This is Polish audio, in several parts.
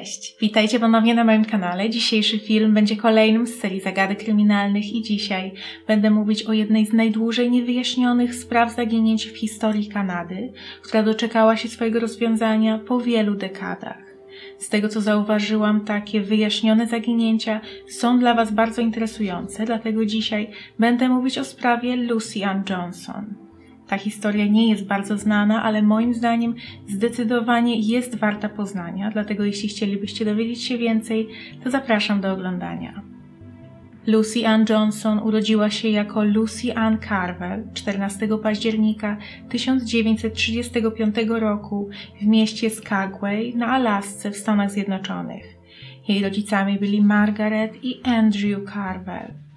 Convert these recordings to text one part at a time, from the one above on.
Cześć, witajcie ponownie na moim kanale. Dzisiejszy film będzie kolejnym z serii zagadek kryminalnych i dzisiaj będę mówić o jednej z najdłużej niewyjaśnionych spraw zaginięć w historii Kanady, która doczekała się swojego rozwiązania po wielu dekadach. Z tego co zauważyłam, takie wyjaśnione zaginięcia są dla Was bardzo interesujące, dlatego dzisiaj będę mówić o sprawie Lucy Ann Johnson. Ta historia nie jest bardzo znana, ale moim zdaniem zdecydowanie jest warta poznania, dlatego jeśli chcielibyście dowiedzieć się więcej, to zapraszam do oglądania. Lucy Ann Johnson urodziła się jako Lucy Ann Carvel 14 października 1935 roku w mieście Skagway na Alasce w Stanach Zjednoczonych. Jej rodzicami byli Margaret i Andrew Carvel.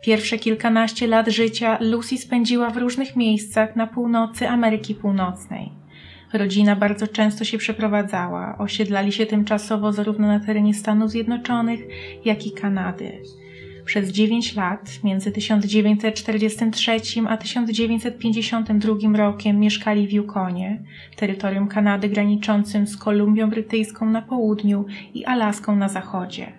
Pierwsze kilkanaście lat życia Lucy spędziła w różnych miejscach na północy Ameryki Północnej. Rodzina bardzo często się przeprowadzała, osiedlali się tymczasowo zarówno na terenie Stanów Zjednoczonych, jak i Kanady. Przez 9 lat, między 1943 a 1952 rokiem, mieszkali w Yukonie, terytorium Kanady graniczącym z Kolumbią Brytyjską na południu i Alaską na zachodzie.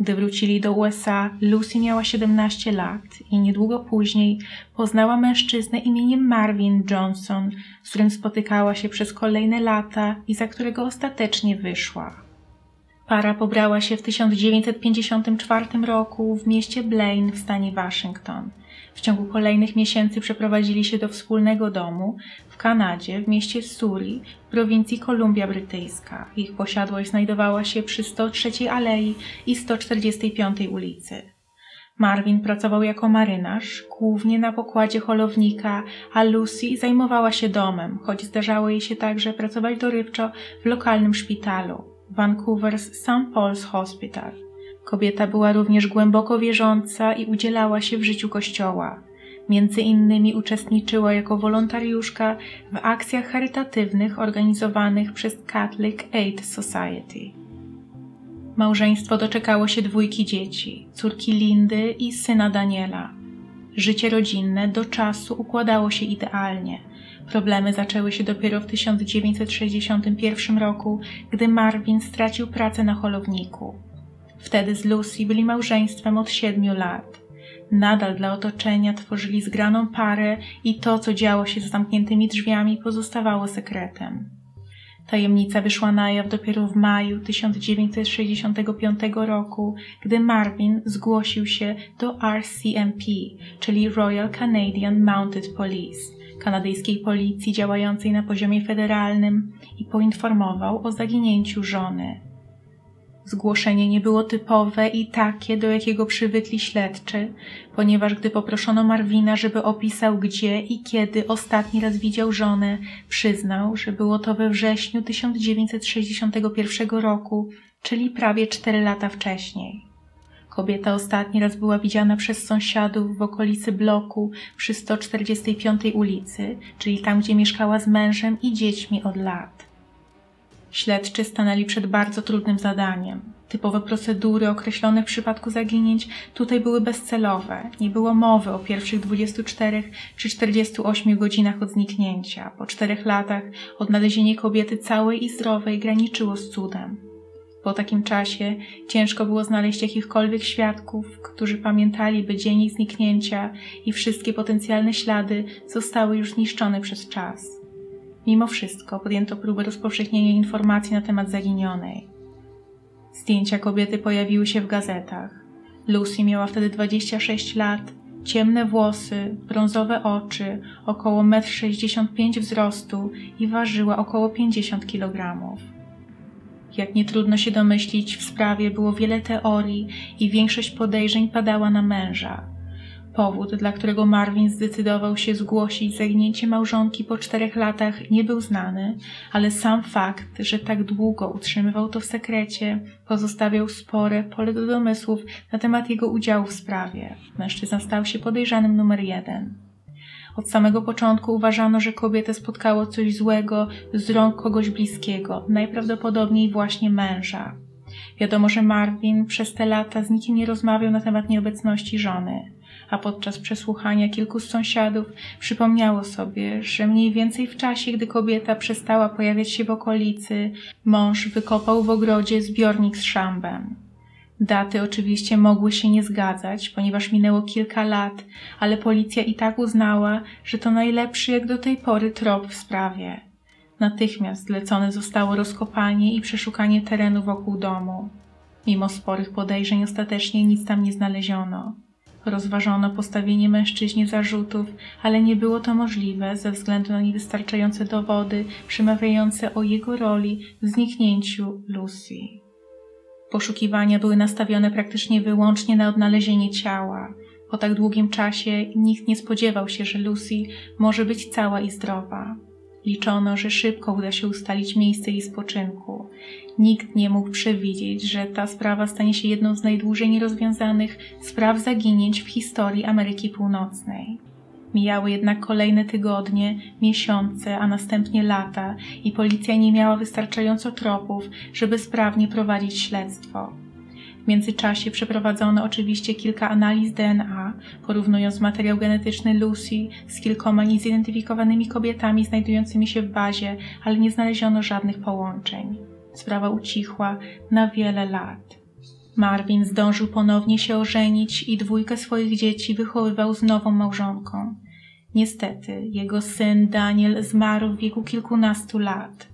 Gdy wrócili do USA, Lucy miała 17 lat i niedługo później poznała mężczyznę imieniem Marvin Johnson, z którym spotykała się przez kolejne lata i za którego ostatecznie wyszła. Para pobrała się w 1954 roku w mieście Blaine w stanie Waszyngton. W ciągu kolejnych miesięcy przeprowadzili się do wspólnego domu w Kanadzie, w mieście Surrey, w prowincji Kolumbia Brytyjska. Ich posiadłość znajdowała się przy 103 Alei i 145 ulicy. Marvin pracował jako marynarz, głównie na pokładzie holownika, a Lucy zajmowała się domem, choć zdarzało jej się także pracować dorywczo w lokalnym szpitalu, Vancouver's St. Paul's Hospital. Kobieta była również głęboko wierząca i udzielała się w życiu kościoła. Między innymi uczestniczyła jako wolontariuszka w akcjach charytatywnych organizowanych przez Catholic Aid Society. Małżeństwo doczekało się dwójki dzieci, córki Lindy i syna Daniela. Życie rodzinne do czasu układało się idealnie. Problemy zaczęły się dopiero w 1961 roku, gdy Marvin stracił pracę na holowniku. Wtedy z Lucy byli małżeństwem od siedmiu lat. Nadal dla otoczenia tworzyli zgraną parę i to, co działo się za zamkniętymi drzwiami, pozostawało sekretem. Tajemnica wyszła na jaw dopiero w maju 1965 roku, gdy Marvin zgłosił się do RCMP, czyli Royal Canadian Mounted Police, kanadyjskiej policji działającej na poziomie federalnym i poinformował o zaginięciu żony. Zgłoszenie nie było typowe i takie, do jakiego przywykli śledczy, ponieważ gdy poproszono Marwina, żeby opisał gdzie i kiedy ostatni raz widział żonę, przyznał, że było to we wrześniu 1961 roku, czyli prawie cztery lata wcześniej. Kobieta ostatni raz była widziana przez sąsiadów w okolicy bloku przy 145 ulicy, czyli tam, gdzie mieszkała z mężem i dziećmi od lat. Śledczy stanęli przed bardzo trudnym zadaniem. Typowe procedury określone w przypadku zaginięć tutaj były bezcelowe. Nie było mowy o pierwszych 24 czy 48 godzinach od zniknięcia. Po czterech latach odnalezienie kobiety całej i zdrowej graniczyło z cudem. Po takim czasie ciężko było znaleźć jakichkolwiek świadków, którzy pamiętaliby dzień ich zniknięcia i wszystkie potencjalne ślady zostały już zniszczone przez czas. Mimo wszystko podjęto próbę rozpowszechnienia informacji na temat zaginionej. Zdjęcia kobiety pojawiły się w gazetach. Lucy miała wtedy 26 lat, ciemne włosy, brązowe oczy, około 1,65 m wzrostu i ważyła około 50 kg. Jak nie trudno się domyślić, w sprawie było wiele teorii i większość podejrzeń padała na męża. Powód, dla którego Marvin zdecydował się zgłosić zaginięcie małżonki po czterech latach, nie był znany, ale sam fakt, że tak długo utrzymywał to w sekrecie, pozostawiał spore pole do domysłów na temat jego udziału w sprawie. Mężczyzna stał się podejrzanym numer jeden. Od samego początku uważano, że kobietę spotkało coś złego z rąk kogoś bliskiego, najprawdopodobniej właśnie męża. Wiadomo, że Marvin przez te lata z nikim nie rozmawiał na temat nieobecności żony. A podczas przesłuchania kilku z sąsiadów przypomniało sobie, że mniej więcej w czasie, gdy kobieta przestała pojawiać się w okolicy, mąż wykopał w ogrodzie zbiornik z szambem. Daty oczywiście mogły się nie zgadzać, ponieważ minęło kilka lat, ale policja i tak uznała, że to najlepszy jak do tej pory trop w sprawie. Natychmiast zlecone zostało rozkopanie i przeszukanie terenu wokół domu. Mimo sporych podejrzeń ostatecznie nic tam nie znaleziono. Rozważono postawienie mężczyźnie zarzutów, ale nie było to możliwe ze względu na niewystarczające dowody przemawiające o jego roli w zniknięciu Lucy. Poszukiwania były nastawione praktycznie wyłącznie na odnalezienie ciała. Po tak długim czasie nikt nie spodziewał się, że Lucy może być cała i zdrowa. Liczono, że szybko uda się ustalić miejsce jej spoczynku. Nikt nie mógł przewidzieć, że ta sprawa stanie się jedną z najdłużej nierozwiązanych spraw zaginięć w historii Ameryki Północnej. Mijały jednak kolejne tygodnie, miesiące, a następnie lata i policja nie miała wystarczająco tropów, żeby sprawnie prowadzić śledztwo. W międzyczasie przeprowadzono oczywiście kilka analiz DNA, porównując materiał genetyczny Lucy z kilkoma niezidentyfikowanymi kobietami znajdującymi się w bazie, ale nie znaleziono żadnych połączeń. Sprawa ucichła na wiele lat. Marvin zdążył ponownie się ożenić i dwójkę swoich dzieci wychowywał z nową małżonką. Niestety, jego syn Daniel zmarł w wieku kilkunastu lat.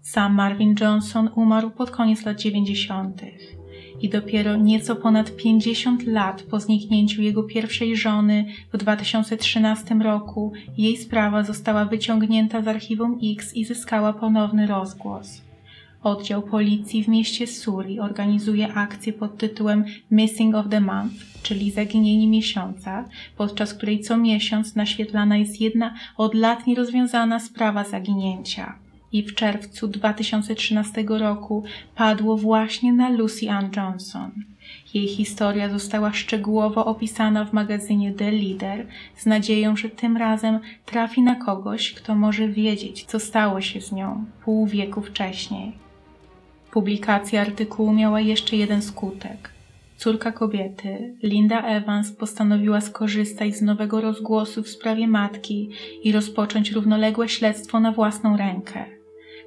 Sam Marvin Johnson umarł pod koniec lat dziewięćdziesiątych i dopiero nieco ponad 50 lat po zniknięciu jego pierwszej żony w 2013 roku jej sprawa została wyciągnięta z archiwum X i zyskała ponowny rozgłos. Oddział policji w mieście Surrey organizuje akcję pod tytułem Missing of the Month, czyli Zaginienie Miesiąca, podczas której co miesiąc naświetlana jest jedna od lat nierozwiązana sprawa zaginięcia i w czerwcu 2013 roku padło właśnie na Lucy Ann Johnson. Jej historia została szczegółowo opisana w magazynie The Leader z nadzieją, że tym razem trafi na kogoś, kto może wiedzieć, co stało się z nią pół wieku wcześniej. Publikacja artykułu miała jeszcze jeden skutek. Córka kobiety, Linda Evans, postanowiła skorzystać z nowego rozgłosu w sprawie matki i rozpocząć równoległe śledztwo na własną rękę.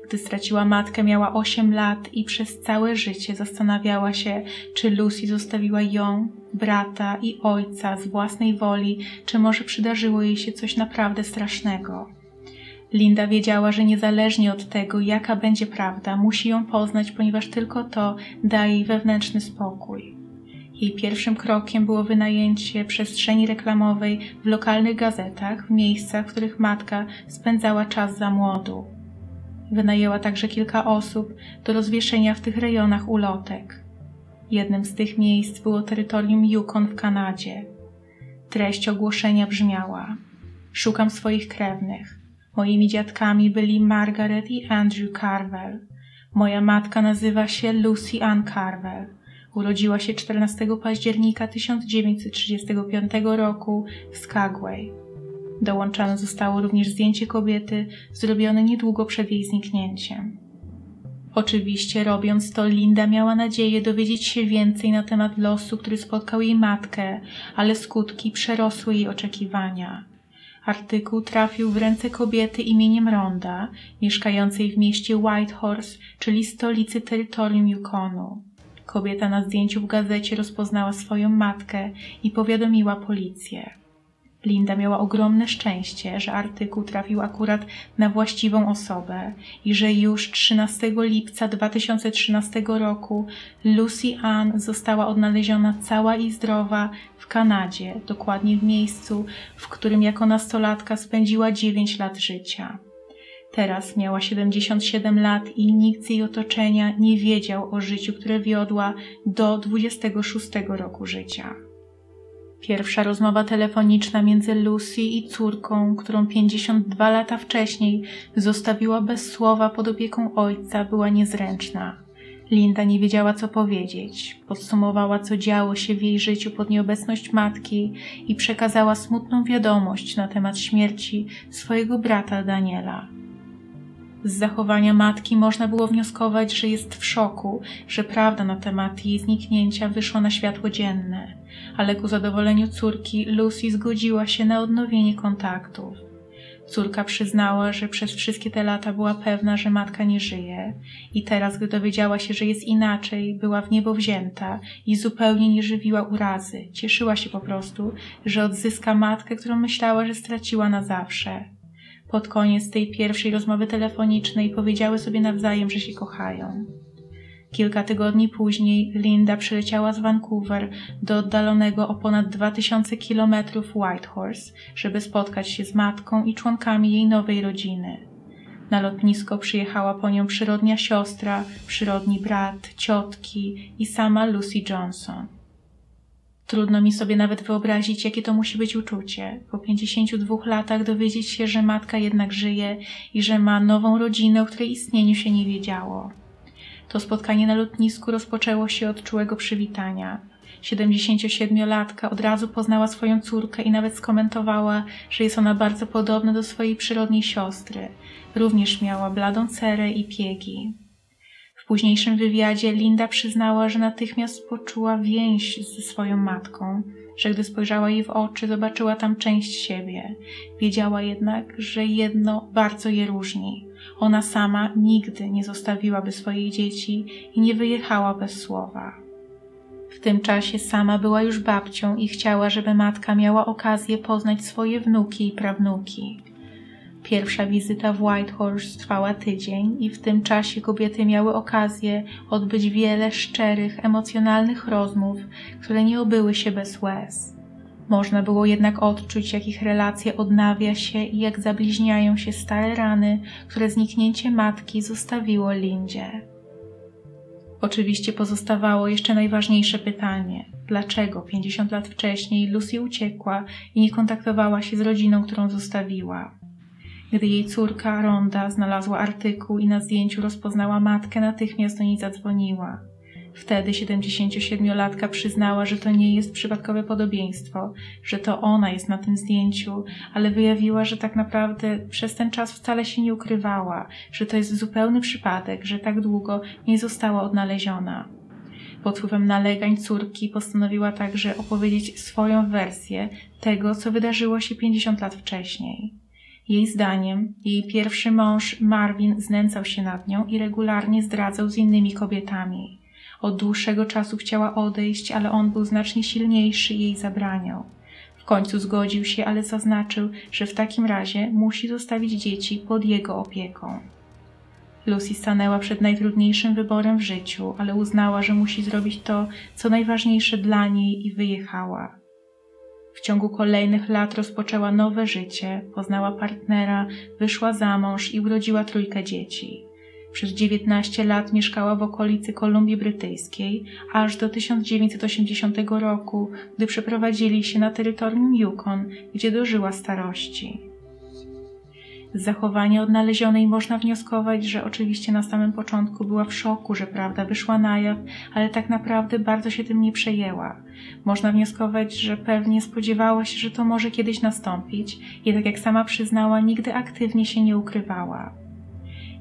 Gdy straciła matkę, miała 8 lat i przez całe życie zastanawiała się, czy Lucy zostawiła ją, brata i ojca z własnej woli, czy może przydarzyło jej się coś naprawdę strasznego. Linda wiedziała, że niezależnie od tego, jaka będzie prawda, musi ją poznać, ponieważ tylko to daje jej wewnętrzny spokój. Jej pierwszym krokiem było wynajęcie przestrzeni reklamowej w lokalnych gazetach, w miejscach, w których matka spędzała czas za młodu. Wynajęła także kilka osób do rozwieszenia w tych rejonach ulotek. Jednym z tych miejsc było terytorium Yukon w Kanadzie. Treść ogłoszenia brzmiała: Szukam swoich krewnych. Moimi dziadkami byli Margaret i Andrew Carvel. Moja matka nazywa się Lucy Ann Carvel. Urodziła się 14 października 1935 roku w Skagway. Dołączone zostało również zdjęcie kobiety, zrobione niedługo przed jej zniknięciem. Oczywiście, robiąc to, Linda miała nadzieję dowiedzieć się więcej na temat losu, który spotkał jej matkę, ale skutki przerosły jej oczekiwania. Artykuł trafił w ręce kobiety imieniem Ronda, mieszkającej w mieście Whitehorse, czyli stolicy terytorium Yukonu. Kobieta na zdjęciu w gazecie rozpoznała swoją matkę i powiadomiła policję. Linda miała ogromne szczęście, że artykuł trafił akurat na właściwą osobę i że już 13 lipca 2013 roku Lucy Ann została odnaleziona cała i zdrowa w Kanadzie, dokładnie w miejscu, w którym jako nastolatka spędziła 9 lat życia. Teraz miała 77 lat i nikt z jej otoczenia nie wiedział o życiu, które wiodła do 26 roku życia. Pierwsza rozmowa telefoniczna między Lucy i córką, którą 52 lata wcześniej zostawiła bez słowa pod opieką ojca, była niezręczna. Linda nie wiedziała, co powiedzieć. Podsumowała, co działo się w jej życiu pod nieobecność matki i przekazała smutną wiadomość na temat śmierci swojego brata Daniela. Z zachowania matki można było wnioskować, że jest w szoku, że prawda na temat jej zniknięcia wyszła na światło dzienne, ale ku zadowoleniu córki Lucy zgodziła się na odnowienie kontaktów. Córka przyznała, że przez wszystkie te lata była pewna, że matka nie żyje i teraz, gdy dowiedziała się, że jest inaczej, była w niebo wzięta i zupełnie nie żywiła urazy. Cieszyła się po prostu, że odzyska matkę, którą myślała, że straciła na zawsze. Pod koniec tej pierwszej rozmowy telefonicznej powiedziały sobie nawzajem, że się kochają. Kilka tygodni później Linda przyleciała z Vancouver do oddalonego o ponad 2000 kilometrów Whitehorse, żeby spotkać się z matką i członkami jej nowej rodziny. Na lotnisko przyjechała po nią przyrodnia siostra, przyrodni brat, ciotki i sama Lucy Johnson. Trudno mi sobie nawet wyobrazić, jakie to musi być uczucie. Po 52 latach dowiedzieć się, że matka jednak żyje i że ma nową rodzinę, o której istnieniu się nie wiedziało. To spotkanie na lotnisku rozpoczęło się od czułego przywitania. 77-latka od razu poznała swoją córkę i nawet skomentowała, że jest ona bardzo podobna do swojej przyrodniej siostry. Również miała bladą cerę i piegi. W późniejszym wywiadzie Linda przyznała, że natychmiast poczuła więź ze swoją matką, że gdy spojrzała jej w oczy, zobaczyła tam część siebie. Wiedziała jednak, że jedno bardzo je różni. Ona sama nigdy nie zostawiłaby swoich dzieci i nie wyjechała bez słowa. W tym czasie sama była już babcią i chciała, żeby matka miała okazję poznać swoje wnuki i prawnuki. Pierwsza wizyta w Whitehorse trwała tydzień i w tym czasie kobiety miały okazję odbyć wiele szczerych, emocjonalnych rozmów, które nie obyły się bez łez. Można było jednak odczuć, jak ich relacja odnawia się i jak zabliźniają się stare rany, które zniknięcie matki zostawiło Lindzie. Oczywiście pozostawało jeszcze najważniejsze pytanie: dlaczego 50 lat wcześniej Lucy uciekła i nie kontaktowała się z rodziną, którą zostawiła? Gdy jej córka Ronda znalazła artykuł i na zdjęciu rozpoznała matkę, natychmiast do niej zadzwoniła. Wtedy 77-latka przyznała, że to nie jest przypadkowe podobieństwo, że to ona jest na tym zdjęciu, ale wyjawiła, że tak naprawdę przez ten czas wcale się nie ukrywała, że to jest zupełny przypadek, że tak długo nie została odnaleziona. Pod wpływem nalegań córki postanowiła także opowiedzieć swoją wersję tego, co wydarzyło się 50 lat wcześniej. Jej zdaniem, jej pierwszy mąż Marvin znęcał się nad nią i regularnie zdradzał z innymi kobietami. Od dłuższego czasu chciała odejść, ale on był znacznie silniejszy i jej zabraniał. W końcu zgodził się, ale zaznaczył, że w takim razie musi zostawić dzieci pod jego opieką. Lucy stanęła przed najtrudniejszym wyborem w życiu, ale uznała, że musi zrobić to, co najważniejsze dla niej i wyjechała. W ciągu kolejnych lat rozpoczęła nowe życie, poznała partnera, wyszła za mąż i urodziła trójkę dzieci. Przez 19 lat mieszkała w okolicy Kolumbii Brytyjskiej, aż do 1980 roku, gdy przeprowadzili się na terytorium Yukon, gdzie dożyła starości. Z zachowania odnalezionej można wnioskować, że oczywiście na samym początku była w szoku, że prawda wyszła na jaw, ale tak naprawdę bardzo się tym nie przejęła. Można wnioskować, że pewnie spodziewała się, że to może kiedyś nastąpić, jednak jak sama przyznała, nigdy aktywnie się nie ukrywała.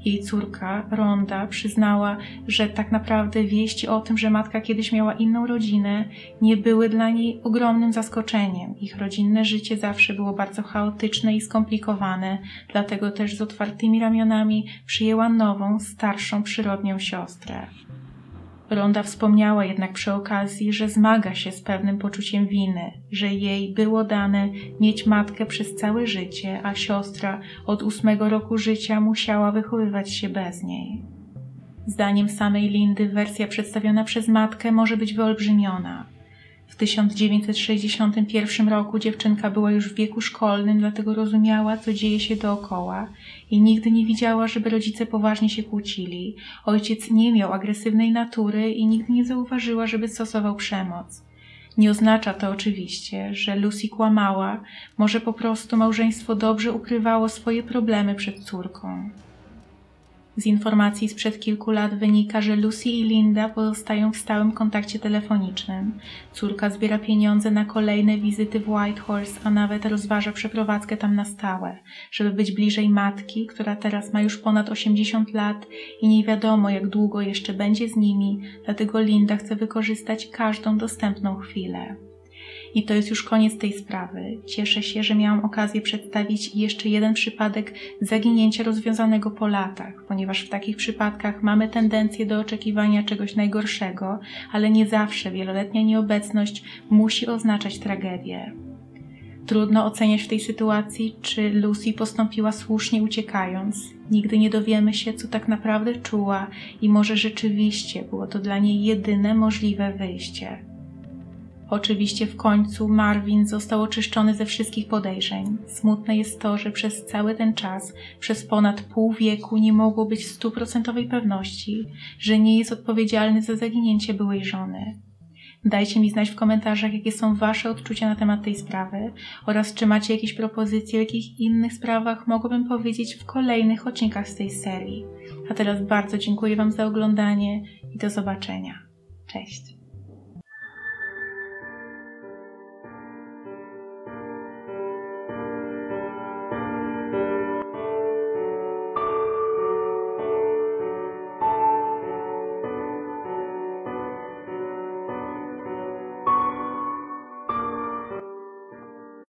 Jej córka, Ronda, przyznała, że tak naprawdę wieści o tym, że matka kiedyś miała inną rodzinę, nie były dla niej ogromnym zaskoczeniem. Ich rodzinne życie zawsze było bardzo chaotyczne i skomplikowane, dlatego też z otwartymi ramionami przyjęła nową, starszą przyrodnią siostrę. Ronda wspomniała jednak przy okazji, że zmaga się z pewnym poczuciem winy, że jej było dane mieć matkę przez całe życie, a siostra od ósmego roku życia musiała wychowywać się bez niej. Zdaniem samej Lindy wersja przedstawiona przez matkę może być wyolbrzymiona. W 1961 roku dziewczynka była już w wieku szkolnym, dlatego rozumiała, co dzieje się dookoła i nigdy nie widziała, żeby rodzice poważnie się kłócili. Ojciec nie miał agresywnej natury i nigdy nie zauważyła, żeby stosował przemoc. Nie oznacza to oczywiście, że Lucy kłamała, może po prostu małżeństwo dobrze ukrywało swoje problemy przed córką. Z informacji sprzed kilku lat wynika, że Lucy i Linda pozostają w stałym kontakcie telefonicznym. Córka zbiera pieniądze na kolejne wizyty w Whitehorse, a nawet rozważa przeprowadzkę tam na stałe, żeby być bliżej matki, która teraz ma już ponad 80 lat i nie wiadomo jak długo jeszcze będzie z nimi, dlatego Linda chce wykorzystać każdą dostępną chwilę. I to jest już koniec tej sprawy. Cieszę się, że miałam okazję przedstawić jeszcze jeden przypadek zaginięcia rozwiązanego po latach, ponieważ w takich przypadkach mamy tendencję do oczekiwania czegoś najgorszego, ale nie zawsze wieloletnia nieobecność musi oznaczać tragedię. Trudno oceniać w tej sytuacji, czy Lucy postąpiła słusznie uciekając. Nigdy nie dowiemy się, co tak naprawdę czuła i może rzeczywiście było to dla niej jedyne możliwe wyjście. Oczywiście w końcu Marvin został oczyszczony ze wszystkich podejrzeń. Smutne jest to, że przez cały ten czas, przez ponad pół wieku nie mogło być stuprocentowej pewności, że nie jest odpowiedzialny za zaginięcie byłej żony. Dajcie mi znać w komentarzach, jakie są Wasze odczucia na temat tej sprawy oraz czy macie jakieś propozycje, o jakich innych sprawach mogłabym powiedzieć w kolejnych odcinkach z tej serii. A teraz bardzo dziękuję Wam za oglądanie i do zobaczenia. Cześć!